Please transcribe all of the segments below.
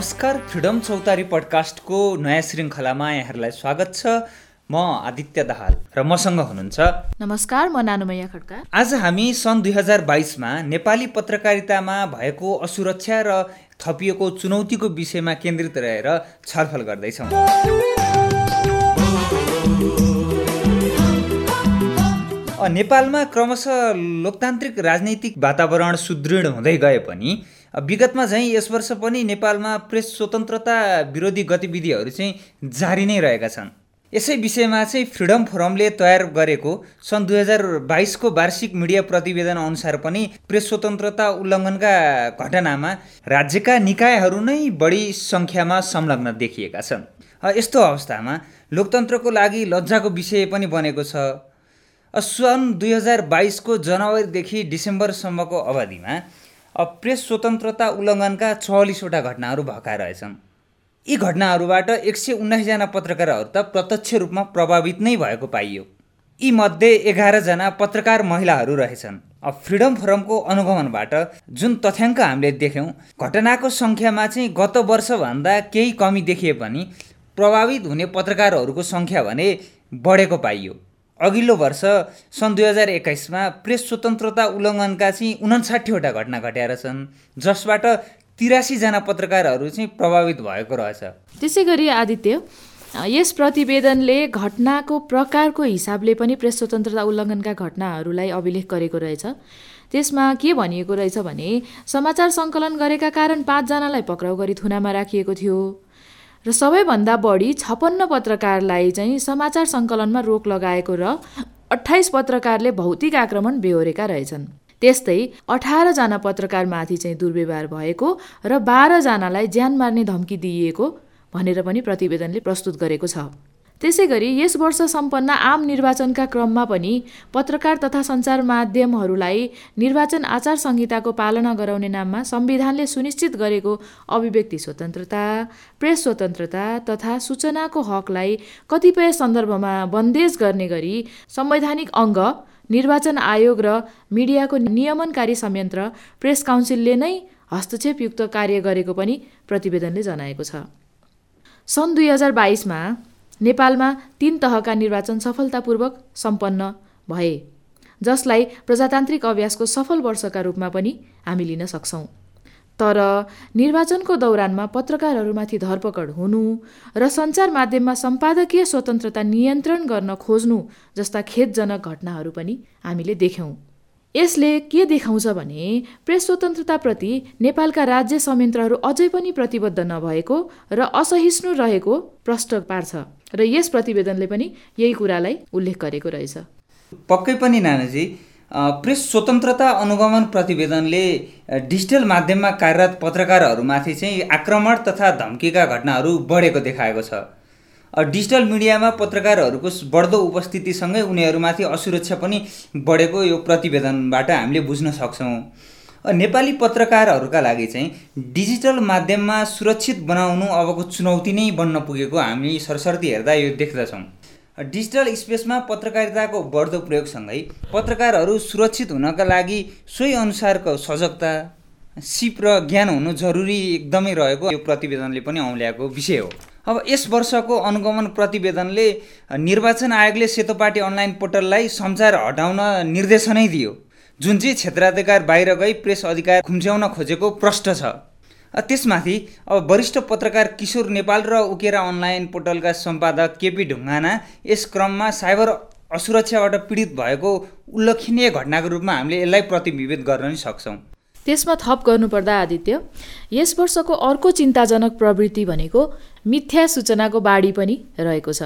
नमस्कार फ्रिडम चौतारी पडकास्टको नयाँ श्रृङ्खलामा यहाँहरूलाई स्वागत छ। म आदित्य दाहाल र मसँग हुनुहुन्छ। नमस्कार म नानुमैया खड्का। आज हामी सन् दुई हजार बाइसमा नेपाली पत्रकारितामा भएको असुरक्षा र थपिएको चुनौतीको विषयमा केन्द्रित रहेर छलफल गर्दैछौँ। नेपालमा क्रमशः लोकतान्त्रिक राजनैतिक वातावरण सुदृढ हुँदै गए पनि विगतमा चाहिँ यस वर्ष पनि नेपालमा प्रेस स्वतन्त्रता विरोधी गतिविधिहरू चाहिँ जारी नै रहेका छन्। यसै विषयमा चाहिँ फ्रिडम फोरमले तयार गरेको सन् दुई हजार बाइसको वार्षिक मिडिया प्रतिवेदन अनुसार पनि प्रेस स्वतन्त्रता उल्लङ्घनका घटनामा राज्यका निकायहरू नै बढी सङ्ख्यामा संलग्न देखिएका छन्। यस्तो अवस्थामा लोकतन्त्रको लागि लज्जाको विषय पनि बनेको छ। सन् दुई हजार बाइसको जनवरीदेखि डिसेम्बरसम्मको अवधिमा प्रेस स्वतन्त्रता उल्लङ्घनका चौवालिसवटा घटनाहरू भएका रहेछन्। यी घटनाहरूबाट एक सय उन्नाइसजना पत्रकारहरू त प्रत्यक्ष रूपमा प्रभावित नै भएको पाइयो। यी मध्ये एघारजना पत्रकार महिलाहरू रहेछन्। फ्रिडम फोरमको अनुगमनबाट जुन तथ्याङ्क हामीले देख्यौँ घटनाको सङ्ख्यामा चाहिँ गत वर्षभन्दा केही कमी देखिए पनि प्रभावित हुने पत्रकारहरूको सङ्ख्या भने बढेको पाइयो। अघिल्लो वर्ष सन् दुई हजार एक्काइसमा प्रेस स्वतन्त्रता उल्लङ्घनका चाहिँ उन्साठीवटा घटना घटेर छन् जसबाट तिरासीजना पत्रकारहरू चाहिँ प्रभावित भएको रहेछ। त्यसै गरी आदित्य यस प्रतिवेदनले घटनाको प्रकारको हिसाबले पनि प्रेस स्वतन्त्रता उल्लङ्घनका घटनाहरूलाई अभिलेख गरेको रहेछ। त्यसमा के भनिएको रहेछ भने समाचार सङ्कलन गरेका कारण पाँचजनालाई पक्राउ गरी थुनामा राखिएको थियो। र सबैभन्दा बढी छपन्न पत्रकारलाई चाहिँ समाचार सङ्कलनमा रोक लगाएको र अठाइस पत्रकारले भौतिक आक्रमण बेहोरेका रहेछन्। त्यस्तै अठारजना पत्रकारमाथि चाहिँ दुर्व्यवहार भएको र बाह्रजनालाई ज्यान मार्ने धम्की दिइएको भनेर पनि प्रतिवेदनले प्रस्तुत गरेको छ। त्यसै गरी यस वर्ष सम्पन्न आम निर्वाचनका क्रममा पनि पत्रकार तथा सञ्चार माध्यमहरूलाई निर्वाचन आचार संहिताको पालना गराउने नाममा संविधानले सुनिश्चित गरेको अभिव्यक्ति स्वतन्त्रता प्रेस स्वतन्त्रता तथा सूचनाको हकलाई कतिपय सन्दर्भमा बन्देज गर्ने गरी संवैधानिक अङ्ग निर्वाचन आयोग र मिडियाको नियमनकारी संयन्त्र प्रेस काउन्सिलले नै हस्तक्षेपयुक्त कार्य गरेको पनि प्रतिवेदनले जनाएको छ। सन् दुई हजार बाइसमा नेपालमा तीन तहका निर्वाचन सफलतापूर्वक सम्पन्न भए जसलाई प्रजातान्त्रिक अभ्यासको सफल वर्षका रूपमा पनि हामी लिन सक्छौँ। तर निर्वाचनको दौरानमा पत्रकारहरूमाथि धरपकड हुनु र सञ्चार माध्यममा सम्पादकीय स्वतन्त्रता नियन्त्रण गर्न खोज्नु जस्ता खेदजनक घटनाहरू पनि हामीले देख्यौँ। यसले के देखाउँछ भने प्रेस स्वतन्त्रताप्रति नेपालका राज्य संयन्त्रहरू अझै पनि प्रतिबद्ध नभएको र असहिष्णु रहेको प्रष्ट पार्छ र यस प्रतिवेदनले पनि यही कुरालाई उल्लेख गरेको रहेछ। पक्कै पनि नानाजी प्रेस स्वतन्त्रता अनुगमन प्रतिवेदनले डिजिटल माध्यममा कार्यरत पत्रकारहरूमाथि चाहिँ आक्रमण तथा धम्कीका घटनाहरू बढेको देखाएको छ। डिजिटल मिडियामा पत्रकारहरूको बढ्दो उपस्थितिसँगै उनीहरूमाथि असुरक्षा पनि बढेको यो प्रतिवेदनबाट हामीले बुझ्न सक्छौँ। नेपाली पत्रकारहरूका लागि चाहिँ डिजिटल माध्यममा सुरक्षित बनाउनु अबको चुनौती नै बन्न पुगेको हामी सरसर्ती हेर्दा यो देख्दछौँ। डिजिटल स्पेसमा पत्रकारिताको बढ्दो प्रयोगसँगै पत्रकारहरू सुरक्षित हुनका लागि सोही अनुसारको सजगता सिप र ज्ञान हुनु जरुरी एकदमै रहेको यो प्रतिवेदनले पनि औल्याएको विषय हो। अब यस वर्षको अनुगमन प्रतिवेदनले निर्वाचन आयोगले सेतोपाटी अनलाइन पोर्टललाई सञ्चार हटाउन निर्देशनै दियो। जुन चाहिँ क्षेत्राधिकार बाहिर गई प्रेस अधिकार खुम्च्याउन खोजेको प्रष्ट छ। त्यसमाथि अब वरिष्ठ पत्रकार किशोर नेपाल र उकेरा अनलाइन पोर्टलका सम्पादक केपी ढुङ्गाना यस क्रममा साइबर असुरक्षाबाट पीडित भएको उल्लेखनीय घटनाको रूपमा हामीले यसलाई प्रतिबिम्बित गर्न नि सक्छौँ। त्यसमा थप गर्नुपर्दा आदित्य यस वर्षको अर्को चिन्ताजनक प्रवृत्ति भनेको मिथ्या सूचनाको बाढी पनि रहेको छ।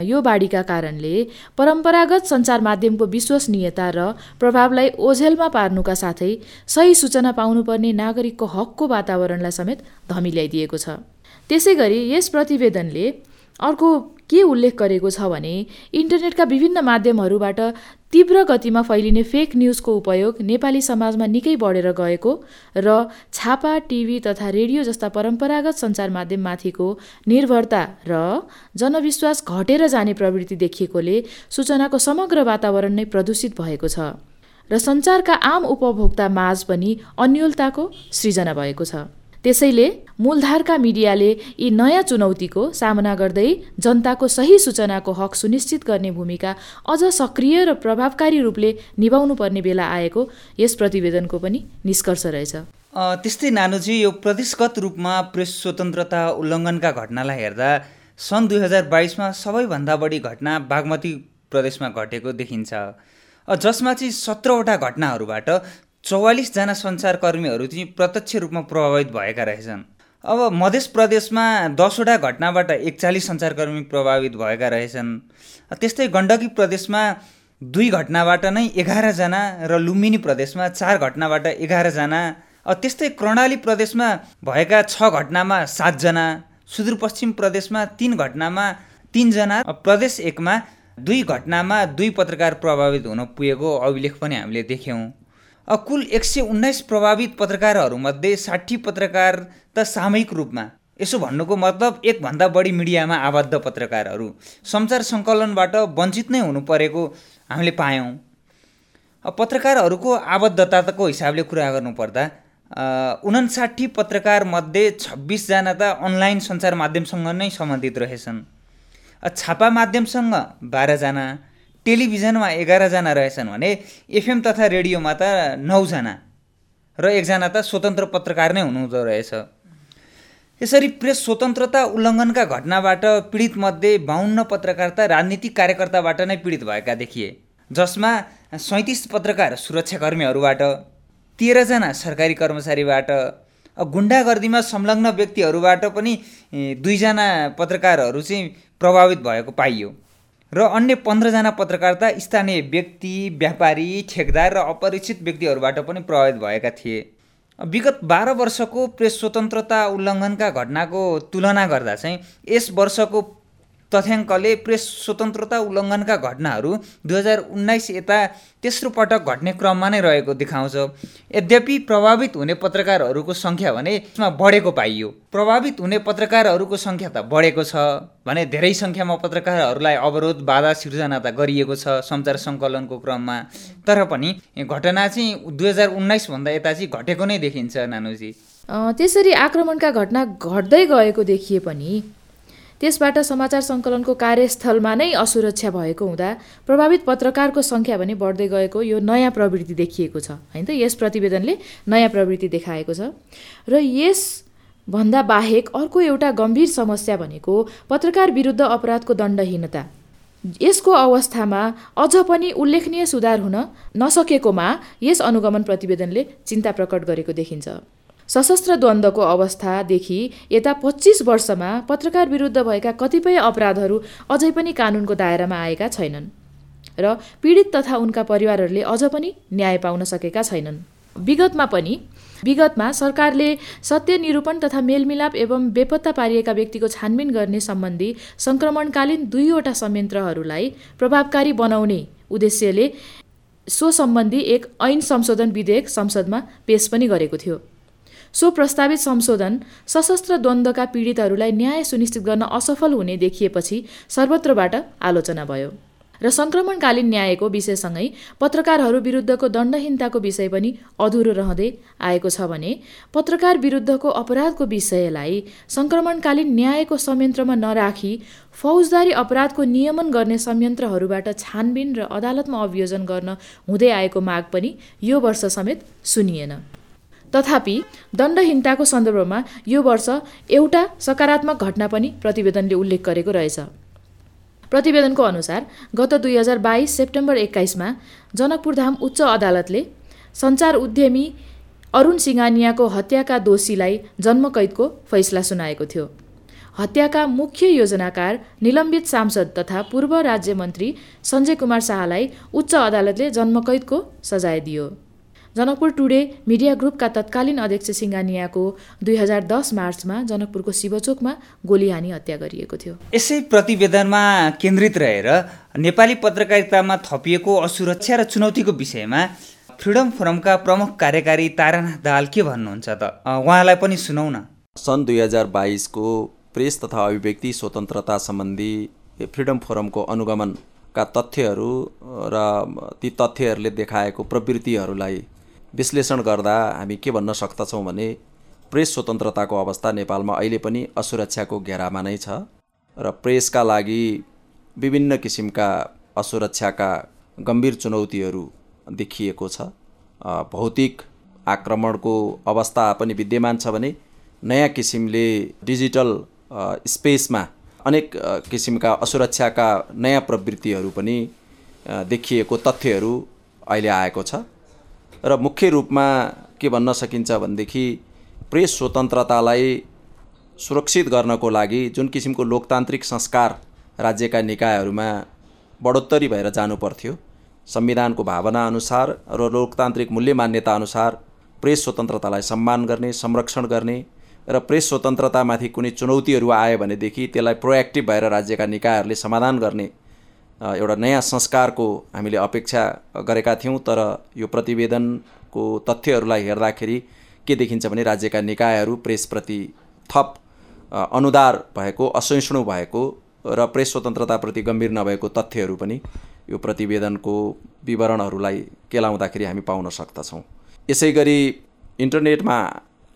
यो बाढीका कारणले परम्परागत सञ्चार माध्यमको विश्वसनीयता र प्रभावलाई ओझेलमा पार्नुका साथै सही सूचना पाउनुपर्ने नागरिकको हकको वातावरणलाई समेत धमिल्याइदिएको छ। त्यसै गरी यस प्रतिवेदनले अर्को के उल्लेख गरेको छ भने इन्टरनेटका विभिन्न माध्यमहरूबाट तीव्र गतिमा फैलिने फेक न्युजको उपयोग नेपाली समाजमा निकै बढेर गएको र छापा टिभी तथा रेडियो जस्ता परम्परागत सञ्चार माध्यममाथिको निर्भरता र जनविश्वास घटेर जाने प्रवृत्ति देखिएकोले सूचनाको समग्र वातावरण नै प्रदूषित भएको छ र सञ्चारका आम उपभोक्ता माझ पनि अन्यलताको सृजना भएको छ। त्यसैले मूलधारका मिडियाले यी नयाँ चुनौतीको सामना गर्दै जनताको सही सूचनाको हक सुनिश्चित गर्ने भूमिका अझ सक्रिय र प्रभावकारी रूपले निभाउनु पर्ने बेला आएको यस प्रतिवेदनको पनि निष्कर्ष रहेछ। त्यस्तै नानुजी यो प्रदेशगत रूपमा प्रेस स्वतन्त्रता उल्लङ्घनका घटनालाई हेर्दा सन् दुई हजार बाइसमा सबैभन्दा बढी घटना बागमती प्रदेशमा घटेको देखिन्छ। जसमा चाहिँ सत्रवटा घटनाहरूबाट चौवालिसजना सञ्चारकर्मीहरू चाहिँ प्रत्यक्ष रूपमा प्रभावित भएका रहेछन्। अब मध्य प्रदेशमा दसवटा घटनाबाट एकचालिस सञ्चारकर्मी प्रभावित भएका रहेछन्। त्यस्तै गण्डकी प्रदेशमा दुई घटनाबाट नै एघारजना र लुम्बिनी प्रदेशमा चार घटनाबाट एघारजना त्यस्तै कर्णाली प्रदेशमा भएका छ घटनामा सातजना सुदूरपश्चिम प्रदेशमा तिन घटनामा तिनजना प्रदेश एकमा दुई घटनामा दुई पत्रकार प्रभावित हुन पुगेको अभिलेख पनि हामीले देख्यौँ। कुल एक सय उन्नाइस प्रभावित पत्रकारहरूमध्ये साठी पत्रकार त सामूहिक रूपमा। यसो भन्नुको मतलब एकभन्दा बढी मिडियामा आबद्ध पत्रकारहरू। सञ्चार सङ्कलनबाट वञ्चित नै हुनु परेको हामीले पायौँ। पत्रकारहरूको आबद्धताको हिसाबले कुरा गर्नुपर्दा उन्साठी पत्रकारमध्ये छब्बिसजना त अनलाइन सञ्चार माध्यमसँग नै सम्बन्धित रहेछन्। छापा माध्यमसँग बाह्रजना टेलिभिजनमा एघारजना रहेछन् भने एफएम तथा रेडियोमा त नौजना र एकजना त स्वतन्त्र पत्रकार नै हुनुहुँदो रहेछ। यसरी प्रेस स्वतन्त्रता उल्लङ्घनका घटनाबाट पीडितमध्ये बाहन्न पत्रकार त राजनीतिक कार्यकर्ताबाट नै पीडित भएका देखिए जसमा सैँतिस पत्रकार सुरक्षाकर्मीहरूबाट तेह्रजना सरकारी कर्मचारीबाट गुन्डागर्दीमा संलग्न व्यक्तिहरूबाट पनि दुईजना पत्रकारहरू चाहिँ प्रभावित भएको पाइयो। र अन्य पन्ध्रजना पत्रकारिता स्थानीय व्यक्ति व्यापारी ठेकदार र अपरिचित व्यक्तिहरूबाट पनि प्रभावित भएका थिए। विगत बाह्र वर्षको प्रेस स्वतन्त्रता उल्लङ्घनका घटनाको तुलना गर्दा चाहिँ यस वर्षको तथ्याङ्कले प्रेस स्वतन्त्रता उल्लङ्घनका घटनाहरू दुई हजार उन्नाइस यता तेस्रो पटक घट्ने क्रममा नै रहेको देखाउँछ। यद्यपि प्रभावित हुने पत्रकारहरूको सङ्ख्या भने यसमा बढेको पाइयो। प्रभावित हुने पत्रकारहरूको सङ्ख्या त बढेको छ भने धेरै सङ्ख्यामा पत्रकारहरूलाई अवरोध बाधा सिर्जना त गरिएको छ सञ्चार सङ्कलनको क्रममा। तर पनि घटना चाहिँ दुई हजार उन्नाइसभन्दा यता चाहिँ घटेको नै देखिन्छ नानुजी। त्यसरी आक्रमणका घटना घट्दै गएको देखिए पनि त्यसबाट समाचार सङ्कलनको कार्यस्थलमा नै असुरक्षा भएको हुँदा प्रभावित पत्रकारको सङ्ख्या भने बढ्दै गएको यो नयाँ प्रवृत्ति देखिएको छ होइन त? यस प्रतिवेदनले नयाँ प्रवृत्ति देखाएको छ। र यसभन्दा बाहेक अर्को एउटा गम्भीर समस्या भनेको पत्रकार विरुद्ध अपराधको दण्डहीनता। यसको अवस्थामा अझ पनि उल्लेखनीय सुधार हुन नसकेकोमा यस अनुगमन प्रतिवेदनले चिन्ता प्रकट गरेको देखिन्छ। सशस्त्र द्वन्द्वको अवस्थादेखि यता पच्चिस वर्षमा पत्रकार विरुद्ध भएका कतिपय अपराधहरू अझै पनि कानुनको दायरामा आएका छैनन् र पीडित तथा उनका परिवारहरूले अझ पनि न्याय पाउन सकेका छैनन्। विगतमा पनि विगतमा सरकारले सत्य निरूपण तथा मेलमिलाप एवं बेपत्ता पारिएका व्यक्तिको छानबिन गर्ने सम्बन्धी सङ्क्रमणकालीन दुईवटा संयन्त्रहरूलाई प्रभावकारी बनाउने उद्देश्यले सो सम्बन्धी एक ऐन संशोधन विधेयक संसदमा पेश पनि गरेको थियो। सो प्रस्तावित संशोधन सशस्त्र द्वन्द्वका पीडितहरूलाई न्याय सुनिश्चित गर्न असफल हुने देखिएपछि सर्वत्रबाट आलोचना भयो। र सङ्क्रमणकालीन न्यायको विषयसँगै पत्रकारहरू विरुद्धको दण्डहीनताको विषय पनि अधुरो रहँदै आएको छ भने पत्रकार विरुद्धको अपराधको विषयलाई सङ्क्रमणकालीन न्यायको संयन्त्रमा नराखी फौजदारी अपराधको नियमन गर्ने संयन्त्रहरूबाट छानबिन र अदालतमा अभियोजन गर्न हुँदै आएको माग पनि यो वर्ष समेत सुनिएन। तथापि दण्डहीनताको सन्दर्भमा यो वर्ष एउटा सकारात्मक घटना पनि प्रतिवेदनले उल्लेख गरेको रहेछ। प्रतिवेदनको अनुसार गत दुई हजार बाइस सेप्टेम्बर एक्काइसमा जनकपुरधाम उच्च अदालतले सञ्चार उद्यमी अरुण सिंगानियाको हत्याका दोषीलाई जन्मकैदको फैसला सुनाएको थियो। हत्याका मुख्य योजनाकार निलम्बित सांसद तथा पूर्व राज्य मन्त्री सञ्जय कुमार शाहलाई उच्च अदालतले जन्मकैदको सजाय दियो। जनकपुर टुडे मिडिया ग्रुपका तत्कालीन अध्यक्ष सिङ्गानियाको दुई हजार दस मार्चमा जनकपुरको शिवचोकमा गोली हानी हत्या गरिएको थियो। यसै प्रतिवेदनमा केन्द्रित रहेर नेपाली पत्रकारितामा थपिएको असुरक्षा र चुनौतीको विषयमा फ्रिडम फोरमका प्रमुख कार्यकारी तारानाथ दाल के भन्नुहुन्छ त? उहाँलाई पनि सुनौ न। सन् दुई हजार बाइसको प्रेस तथा अभिव्यक्ति स्वतन्त्रता सम्बन्धी फ्रिडम फोरमको अनुगमनका तथ्यहरू र ती तथ्यहरूले देखाएको प्रवृत्तिहरूलाई विश्लेषण गर्दा हामी के भन्न सक्दछौँ भने प्रेस स्वतन्त्रताको अवस्था नेपालमा अहिले पनि असुरक्षाको घेरामा नै छ र प्रेसका लागि विभिन्न किसिमका असुरक्षाका गम्भीर चुनौतीहरू देखिएको छ। भौतिक आक्रमणको अवस्था पनि विद्यमान छ भने नयाँ किसिमले डिजिटल स्पेसमा अनेक किसिमका असुरक्षाका नयाँ प्रवृत्तिहरू पनि देखिएको तथ्यहरू अहिले आएको छ। र मुख्य रूपमा के भन्न सकिन्छ भनेदेखि प्रेस स्वतन्त्रतालाई सुरक्षित गर्नको लागि जुन किसिमको लोकतान्त्रिक संस्कार राज्यका निकायहरूमा बढोत्तरी भएर जानु पर्थ्यो संविधानको भावना अनुसार र लोकतान्त्रिक मूल्य मान्यता अनुसार प्रेस स्वतन्त्रतालाई सम्मान गर्ने संरक्षण गर्ने र प्रेस स्वतन्त्रतामाथि कुनै चुनौतीहरू आयो भनेदेखि त्यसलाई प्रोएक्टिभ भएर राज्यका निकायहरूले समाधान गर्ने एउटा नयाँ संस्कारको हामीले अपेक्षा गरेका थियौँ तर यो प्रतिवेदनको तथ्यहरूलाई हेर्दाखेरि के देखिन्छ भने राज्यका निकायहरू प्रेसप्रति थप अनुदार भएको असहिष्णु भएको र प्रेस स्वतन्त्रताप्रति गम्भीर नभएको तथ्यहरू पनि यो प्रतिवेदनको विवरणहरूलाई केलाउँदाखेरि हामी पाउन सक्दछौँ। यसै गरी इन्टरनेटमा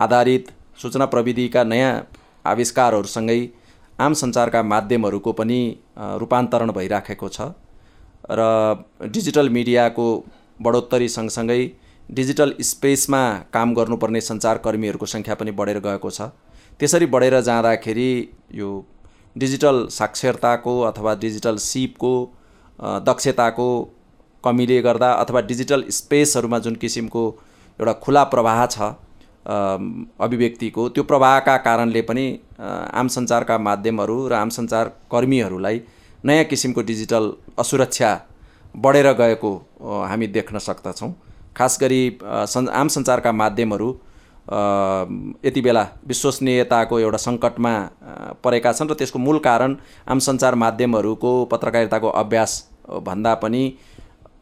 आधारित सूचना प्रविधिका नयाँ आविष्कारहरूसँगै आम सञ्चारका माध्यमहरूको पनि रूपान्तरण भइराखेको छ र डिजिटल मिडियाको बढोत्तरी सँगसँगै डिजिटल स्पेसमा काम गर्नुपर्ने सञ्चारकर्मीहरूको सङ्ख्या पनि बढेर गएको छ। त्यसरी बढेर जाँदाखेरि यो डिजिटल साक्षरताको अथवा डिजिटल सिपको दक्षताको कमीले गर्दा अथवा डिजिटल स्पेसहरूमा जुन किसिमको एउटा खुला प्रवाह छ अभिव्यक्तिको त्यो प्रवाहका कारणले पनि आम सञ्चारका माध्यमहरू र आम सञ्चार कर्मीहरूलाई नयाँ किसिमको डिजिटल असुरक्षा बढेर गएको हामी देख्न सक्दछौँ। खास गरी सन् आम सञ्चारका माध्यमहरू यति बेला विश्वसनीयताको एउटा सङ्कटमा परेका छन् र त्यसको मूल कारण आम सञ्चार माध्यमहरूको पत्रकारिताको अभ्यास भन्दा पनि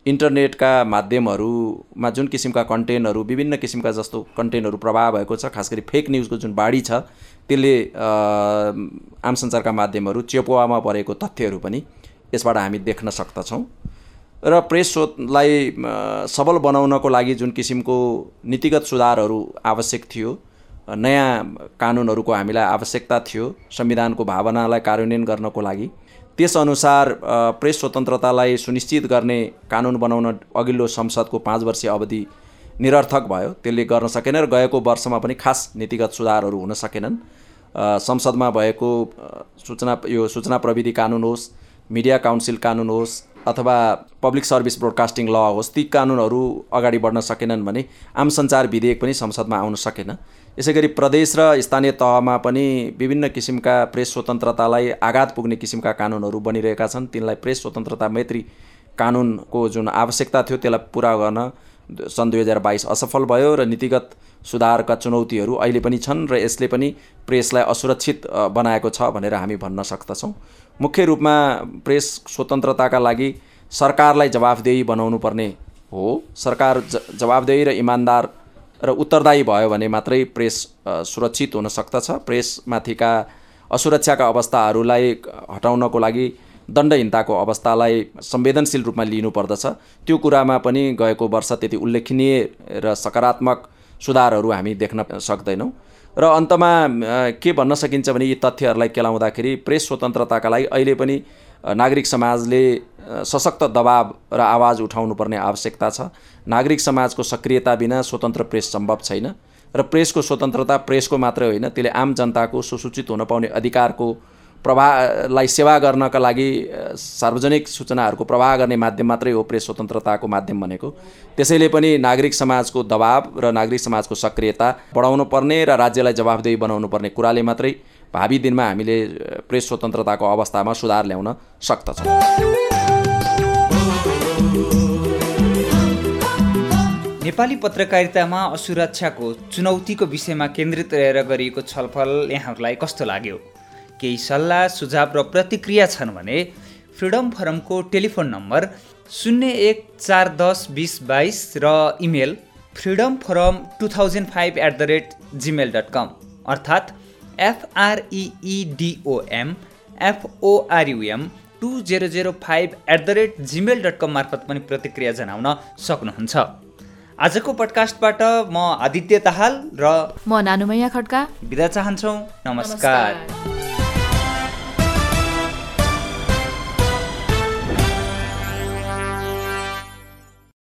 इन्टरनेटका माध्यमहरूमा जुन किसिमका कन्टेन्टहरू विभिन्न किसिमका जस्तो कन्टेन्टहरू प्रभाव भएको छ खास गरी फेक न्युजको जुन बाढी छ त्यसले आम सञ्चारका माध्यमहरू चेपुवामा परेको तथ्यहरू पनि यसबाट हामी देख्न सक्दछौँ। र प्रेस स्रोतलाई सबल बनाउनको लागि जुन किसिमको नीतिगत सुधारहरू आवश्यक थियो नयाँ कानुनहरूको हामीलाई आवश्यकता थियो संविधानको भावनालाई कार्यान्वयन गर्नको लागि त्यसअनुसार प्रेस स्वतन्त्रतालाई सुनिश्चित गर्ने कानुन बनाउन अघिल्लो संसदको पाँच वर्षीय अवधि निरर्थक भयो। त्यसले गर्न सकेन र गएको वर्षमा पनि खास नीतिगत सुधारहरू हुन सकेनन्। संसदमा भएको सूचना यो सूचना प्रविधि कानुन होस् मिडिया काउन्सिल कानुन होस् अथवा पब्लिक सर्भिस ब्रोडकास्टिङ ल होस् ती कानुनहरू अगाडि बढ्न सकेनन् भने आम सञ्चार विधेयक पनि संसदमा आउन सकेन। यसै गरी प्रदेश र स्थानीय तहमा पनि विभिन्न किसिमका प्रेस स्वतन्त्रतालाई आघात पुग्ने किसिमका कानुनहरू बनिरहेका छन्। तिनलाई प्रेस स्वतन्त्रता मैत्री कानुनको जुन आवश्यकता थियो त्यसलाई पुरा गर्न सन् दुई हजार बाइस असफल भयो र नीतिगत सुधारका चुनौतीहरू अहिले पनि छन् र यसले पनि प्रेसलाई असुरक्षित बनाएको छ भनेर हामी भन्न सक्दछौँ। मुख्य रूपमा प्रेस स्वतन्त्रताका लागि सरकारलाई जवाफदेही बनाउनु पर्ने हो। सरकार ज जवाफदेही र इमान्दार र उत्तरदायी भयो भने मात्रै प्रेस सुरक्षित हुन सक्दछ। प्रेसमाथिका असुरक्षाका अवस्थाहरूलाई हटाउनको लागि दण्डहीनताको अवस्थालाई संवेदनशील रूपमा लिनुपर्दछ। त्यो कुरामा पनि गएको वर्ष त्यति उल्लेखनीय र सकारात्मक सुधारहरू हामी देख्न सक्दैनौँ। र अन्तमा के भन्न सकिन्छ भने यी तथ्यहरूलाई केलाउँदाखेरि प्रेस स्वतन्त्रताका लागि अहिले पनि नागरिक समाजले सशक्त दबाव र आवाज उठाउनुपर्ने आवश्यकता छ। नागरिक समाजको सक्रियता बिना स्वतन्त्र प्रेस सम्भव छैन र प्रेसको स्वतन्त्रता प्रेसको मात्रै होइन त्यसले आम जनताको सुसूचित हुन पाउने अधिकारको प्रवाहलाई सेवा गर्नका लागि सार्वजनिक सूचनाहरूको प्रवाह गर्ने माध्यम मात्रै हो प्रेस स्वतन्त्रताको माध्यम भनेको। त्यसैले पनि नागरिक समाजको दबाव र नागरिक समाजको सक्रियता बढाउनु पर्ने र राज्यलाई जवाबदेही बनाउनु पर्ने कुराले मात्रै भावी दिनमा हामीले प्रेस स्वतन्त्रताको अवस्थामा सुधार ल्याउन सक्दछौँ। नेपाली पत्रकारितामा असुरक्षाको चुनौतीको विषयमा केन्द्रित रहेर गरिएको छलफल यहाँहरूलाई कस्तो लाग्यो? केही सल्लाह सुझाव र प्रतिक्रिया छन् भने फ्रिडम फोरमको टेलिफोन नम्बर शून्य एक चार दस बिस बाइस र email freedom forum two thousand five at the rate Gmail dot कम अर्थात् एफआरइइडिओएम एफओआरयुएम to zero zero five at the rate Gmail dot कम मार्फत पनि प्रतिक्रिया जनाउन सक्नुहुन्छ। आजको पडकास्टबाट म आदित्य दाहाल र म नानुमैया खड्का। बिदा चाहन्छौँ। नमस्कार।